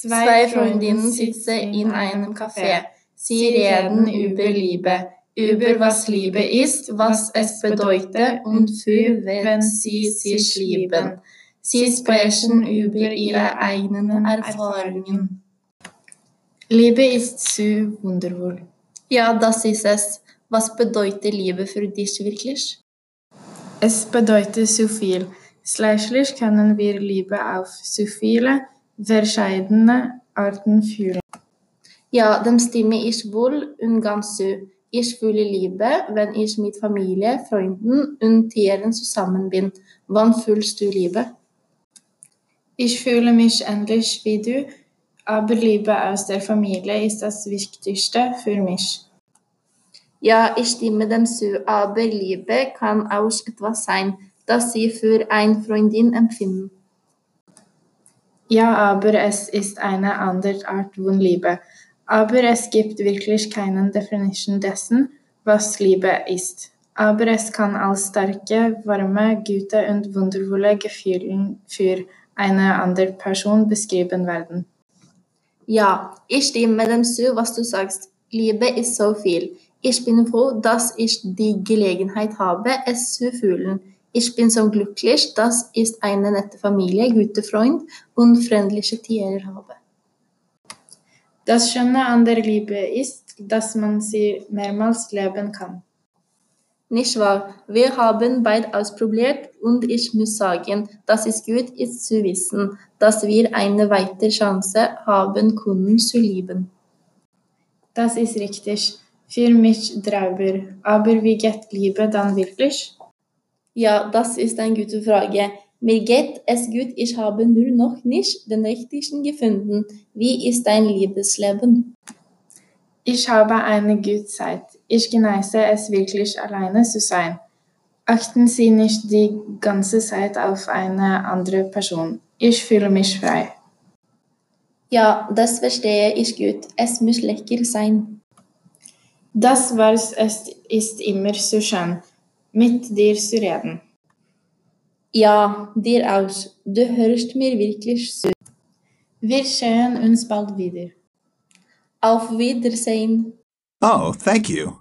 Zwei Freundinnen sitzen in einem Café. Sie reden über Liebe, über was Liebe ist, was es bedeutet und für wen sie sich lieben. Sie sprechen über ihre eigenen Erfahrungen. Liebe ist so wundervoll. Ja, das ist es. Was bedeutet Liebe für dich wirklich? Es bedeutet so viel. Schließlich können wir Liebe auf so viele Arten. Ja, dem stemmer ich wohl und ganz so. Ich fühle Liebe, wenn ich mit Familie, Freunden und Tieren zusammen bin. Wann fühlst du Liebe? Ich fühle mich ähnlich wie du, aber Liebe aus der Familie ist das Wichtigste für mich. Ja, ich stimme dem zu, aber Liebe kann auch etwas sein, das Sie für eine Freundin empfinden. Ja, aber es ist eine andere Art von Liebe. Aber es gibt wirklich keinen Definition dessen, was Liebe ist. Aber es kann als starke, warme, gute und wundervolle Gefühle für eine andere Person beschrieben werden. Ja, ich stimme dem zu, was du sagst. Liebe ist so viel. Ich bin froh, dass ich die Gelegenheit habe, es zu fühlen. Ich bin so glücklich, dass ich eine nette Familie, gute Freunde und freundliche Tiere habe. Das Schöne an der Liebe ist, dass man sie mehrmals leben kann. Nicht wahr? Wir haben beide ausprobiert und ich muss sagen, dass es gut ist zu wissen, dass wir eine weitere Chance haben können zu lieben. Das ist richtig. Für mich drüber. Aber wie geht Liebe dann wirklich? Ja, das ist eine gute Frage. Mir geht es gut, ich habe nur noch nicht den richtigen gefunden. Wie ist dein Liebesleben? Ich habe eine gute Zeit. Ich genieße es wirklich alleine zu sein. Achten Sie nicht die ganze Zeit auf eine andere Person. Ich fühle mich frei. Ja, das verstehe ich gut. Es muss lecker sein. Das war's. Ist immer so schön, mit dir sureden. Ja, dir aus, Du hørst mir virkelig sur. Wir sehen uns bald wieder. Auf Wiedersehen. Oh, thank you.